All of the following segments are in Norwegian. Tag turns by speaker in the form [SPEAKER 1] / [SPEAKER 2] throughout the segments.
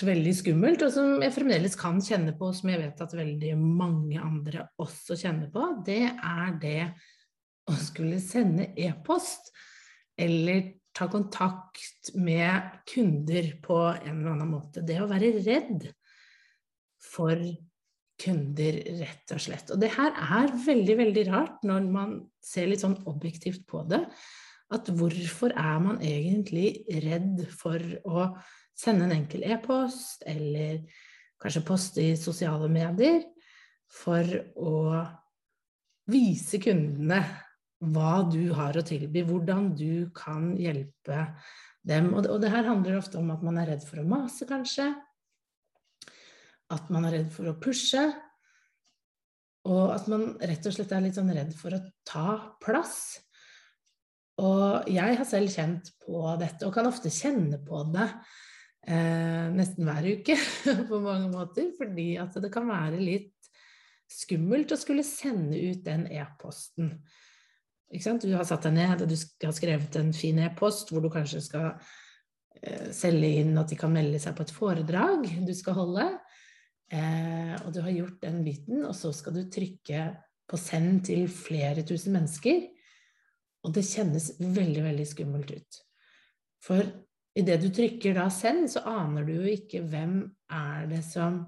[SPEAKER 1] veldig skummelt, og som jeg fremdeles kan kjenne på, som jeg vet at veldig mange andre også kjenner på, det er det å skulle sende e-post eller ta kontakt med kunder på en eller annen måte. Det å være redd for kunder, rett og slett. Og det her er veldig, veldig rart når man ser litt sånn objektivt på det. At hvorfor er man egentlig redd for å sende en enkel e-post, eller kanskje poste i sosiale medier, for å vise kundene hva du har å tilby, hvordan du kan hjelpe dem. Og det, og det her handler ofte om at man er redd for å mase, kanskje at man er redd for å pushe, og at man rett og slett er litt sånn redd for å ta plass. Og jeg har selv kjent på dette, og kan ofte kjenne på det eh, nesten hver uke på mange måter, fordi at det kan være litt skummelt å skulle sende ut den e-posten. Du har satt deg ned og du har skrevet en fin e-post hvor du kanskje skal eh, selge inn at de kan melde seg på et foredrag du skal holde. Eh, og du har gjort den biten, og så skal du trykke på send til flere tusen mennesker. Og det kjennes veldig, veldig skummelt ut. For idet du trykker da send, så aner du jo ikke hvem er det som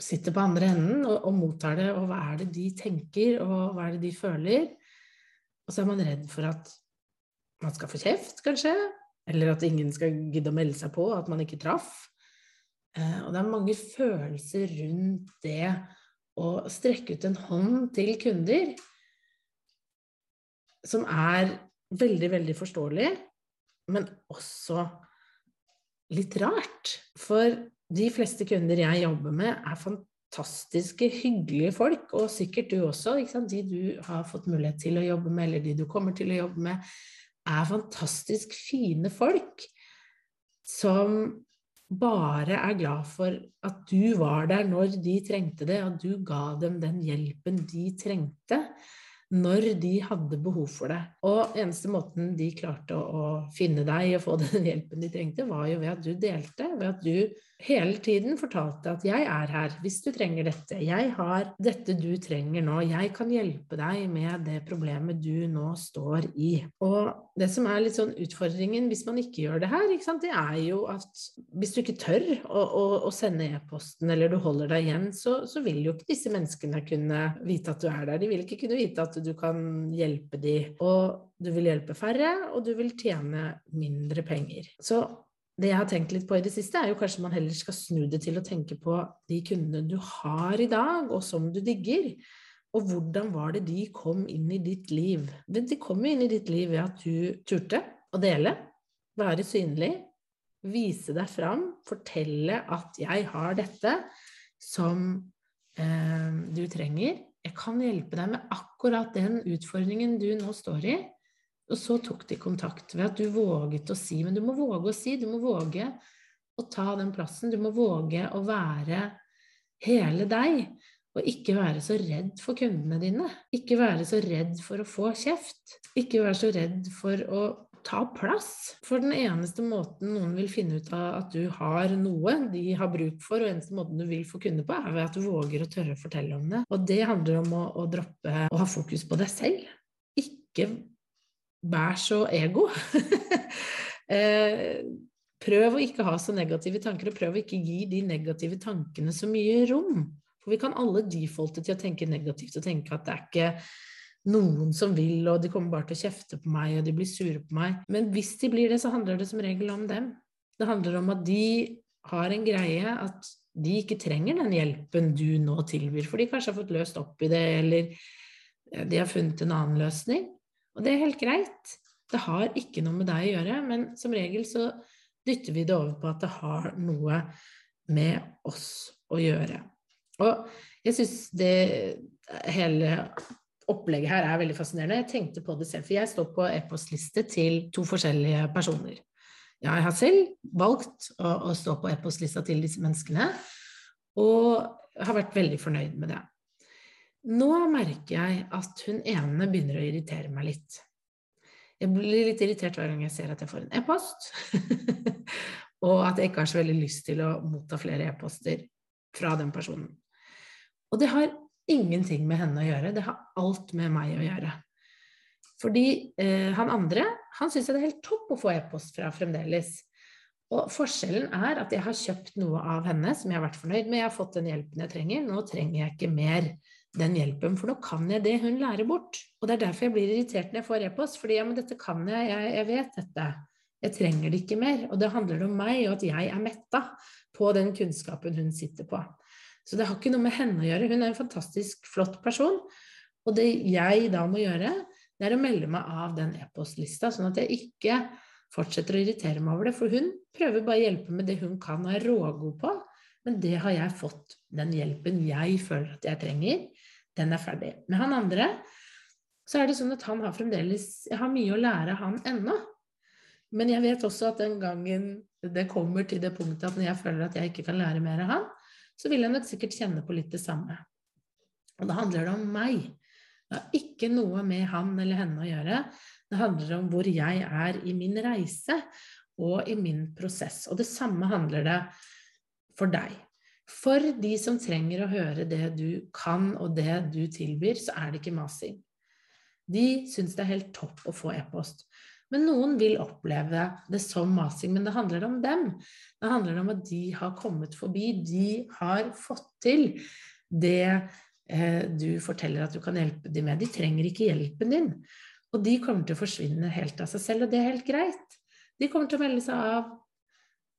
[SPEAKER 1] sitter på andre enden og, og, mottar det, og hva er det de tenker, og hva er det de føler. Og så er man redd for at man skal få kjeft, kanskje, eller at ingen skal gidde å melde seg på, at man ikke traff. Eh, og det er mange følelser rundt det å strekke ut en hånd til kunder som er veldig, veldig forståelig, men også litt rart. For de fleste kunder jeg jobber med, er fantastiske, hyggelige folk, og sikkert du også. De du har fått mulighet til å jobbe med, eller de du kommer til å jobbe med, er fantastisk fine folk som bare er glad for at du var der når de trengte det, og du ga dem den hjelpen de trengte når de hadde behov for det. Og eneste måten de klarte å, finne deg og få den hjelpen de trengte, var jo ved at du delte, ved at du hele tiden fortalte at 'jeg er her hvis du trenger dette', 'jeg har dette du trenger nå', 'jeg kan hjelpe deg med det problemet du nå står i'. Og det som er litt sånn utfordringen hvis man ikke gjør det her, det er jo at hvis du ikke tør å, å, å sende e-posten, eller du holder deg igjen, så, så, vil jo ikke disse menneskene kunne vite at du er der. De vil ikke kunne vite at du kan hjelpe dem. Og du vil hjelpe færre, og du vil tjene mindre penger. Så det jeg har tenkt litt på i det siste, er jo kanskje man heller skal snu det til å tenke på de kundene du har i dag, og som du digger. Og hvordan var det de kom inn i ditt liv? De kom inn i ditt liv ved at du turte å dele, være synlig, vise deg fram, fortelle at 'jeg har dette som eh, du trenger'. Jeg kan hjelpe deg med akkurat den utfordringen du nå står i. Og så tok de kontakt ved at du våget å si. Men du må våge å si, du må våge å ta den plassen. Du må våge å være hele deg, og ikke være så redd for kundene dine. Ikke være så redd for å få kjeft. Ikke være så redd for å ta plass. For den eneste måten noen vil finne ut av at du har noe de har bruk for, og eneste måten du vil få kunder på, er ved at du våger å tørre å fortelle om det. Og det handler om å, å droppe å ha fokus på deg selv. Ikke vær og ego. eh, prøv å ikke ha så negative tanker, og prøv å ikke gi de negative tankene så mye rom. For vi kan alle defalte til å tenke negativt og tenke at det er ikke noen som vil, og de kommer bare til å kjefte på meg, og de blir sure på meg. Men hvis de blir det, så handler det som regel om dem. Det handler om at de har en greie at de ikke trenger den hjelpen du nå tilbyr, for de kanskje har fått løst opp i det, eller de har funnet en annen løsning. Og det er helt greit. Det har ikke noe med deg å gjøre, men som regel så dytter vi det over på at det har noe med oss å gjøre. Og jeg syns det hele opplegget her er veldig fascinerende. Jeg tenkte på det selv, for jeg står på e-postliste til to forskjellige personer. Jeg har selv valgt å, å stå på e-postlista til disse menneskene, og har vært veldig fornøyd med det. Nå merker jeg at hun ene begynner å irritere meg litt. Jeg blir litt irritert hver gang jeg ser at jeg får en e-post, og at jeg ikke har så veldig lyst til å motta flere e-poster fra den personen. Og det har ingenting med henne å gjøre, det har alt med meg å gjøre. Fordi eh, han andre, han syns det er helt topp å få e-post fra fremdeles. Og forskjellen er at jeg har kjøpt noe av henne som jeg har vært fornøyd med, jeg har fått den hjelpen jeg trenger, nå trenger jeg ikke mer den hjelpen, for nå kan jeg det hun lærer bort. Og det er derfor jeg blir irritert når jeg får e-post, fordi ja, men dette kan jeg, jeg, jeg vet dette. Jeg trenger det ikke mer. Og det handler om meg, og at jeg er metta på den kunnskapen hun sitter på. Så det har ikke noe med henne å gjøre. Hun er en fantastisk flott person. Og det jeg da må gjøre, det er å melde meg av den e-postlista, sånn at jeg ikke fortsetter å irritere meg over det. For hun prøver bare å hjelpe med det hun kan og er rågod på. Men det har jeg fått, den hjelpen jeg føler at jeg trenger, den er ferdig. Med han andre så er det sånn at han har fremdeles Jeg har mye å lære han ennå. Men jeg vet også at den gangen det kommer til det punktet at når jeg føler at jeg ikke kan lære mer av han, så vil jeg nok sikkert kjenne på litt det samme. Og da handler det om meg. Det har ikke noe med han eller henne å gjøre. Det handler om hvor jeg er i min reise og i min prosess. Og det samme handler det for deg. For de som trenger å høre det du kan og det du tilbyr, så er det ikke masing. De syns det er helt topp å få e-post. Men noen vil oppleve det som masing, men det handler om dem. Det handler om at de har kommet forbi, de har fått til det eh, du forteller at du kan hjelpe dem med. De trenger ikke hjelpen din. Og de kommer til å forsvinne helt av seg selv, og det er helt greit. De kommer til å melde seg av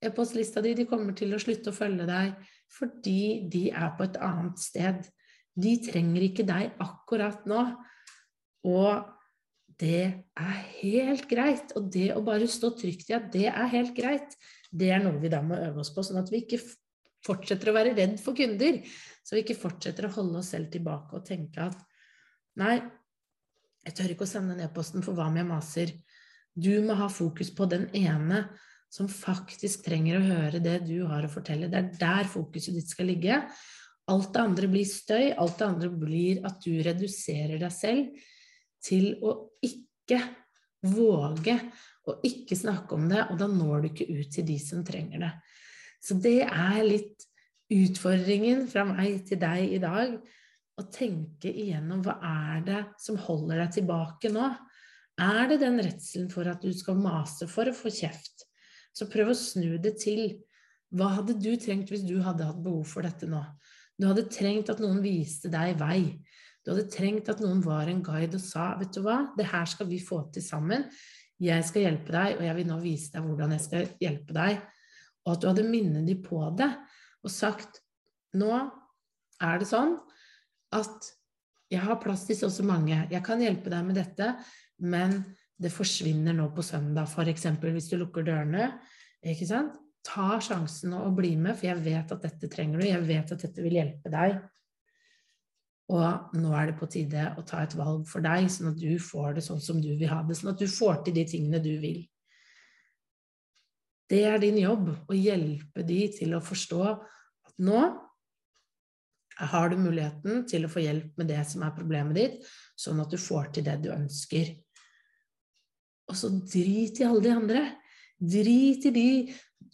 [SPEAKER 1] e-postlista di, de kommer til å slutte å følge deg fordi de er på et annet sted. De trenger ikke deg akkurat nå. Og det er helt greit. Og det å bare stå trygt i at det er helt greit, det er noe vi da må øve oss på, sånn at vi ikke fortsetter å være redd for kunder. Så vi ikke fortsetter å holde oss selv tilbake og tenke at nei, jeg tør ikke å sende den e-posten, for hva om jeg maser? Du må ha fokus på den ene som faktisk trenger å høre det du har å fortelle. Det er der fokuset ditt skal ligge. Alt det andre blir støy, alt det andre blir at du reduserer deg selv til å ikke våge å ikke snakke om det, og da når du ikke ut til de som trenger det. Så det er litt utfordringen fra meg til deg i dag. Å tenke igjennom hva er det som holder deg tilbake nå? Er det den redselen for at du skal mase for å få kjeft? Så prøv å snu det til. Hva hadde du trengt hvis du hadde hatt behov for dette nå? Du hadde trengt at noen viste deg vei. Du hadde trengt at noen var en guide og sa vet du hva, det her skal vi få til sammen. Jeg skal hjelpe deg, og jeg vil nå vise deg hvordan jeg skal hjelpe deg. Og at du hadde minnet dem på det og sagt nå er det sånn at jeg har plass til så og så mange, jeg kan hjelpe deg med dette, men det forsvinner nå på søndag, f.eks. hvis du lukker dørene. ikke sant? Ta sjansen og bli med, for jeg vet at dette trenger du, jeg vet at dette vil hjelpe deg. Og nå er det på tide å ta et valg for deg, sånn at du får det sånn som du vil ha det. Sånn at du får til de tingene du vil. Det er din jobb å hjelpe de til å forstå at nå har du muligheten til å få hjelp med det som er problemet ditt, sånn at du får til det du ønsker. Og så drit i alle de andre. Drit i de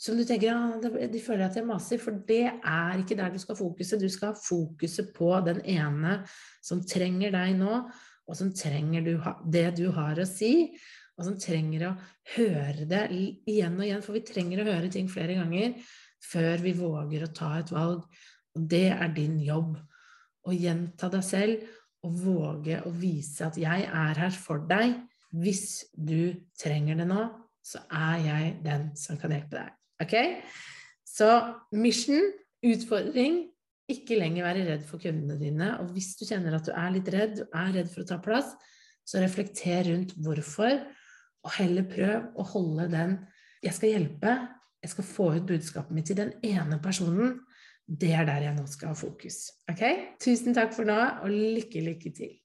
[SPEAKER 1] som du tenker ja, de føler at jeg maser, for det er ikke der du skal fokuset. Du skal ha fokuset på den ene som trenger deg nå, og som trenger du, det du har å si. og som trenger å høre det igjen og igjen, for vi trenger å høre ting flere ganger før vi våger å ta et valg. Og det er din jobb. Å gjenta deg selv og våge å vise at 'jeg er her for deg'. Hvis du trenger det nå, så er jeg den som kan hjelpe deg. Ok? Så mission, utfordring, ikke lenger være redd for kundene dine. Og hvis du kjenner at du er litt redd, du er redd for å ta plass, så reflekter rundt hvorfor, og heller prøv å holde den 'jeg skal hjelpe', jeg skal få ut budskapet mitt til den ene personen det er der jeg nå skal ha fokus. Ok? Tusen takk for nå, og lykke, lykke til.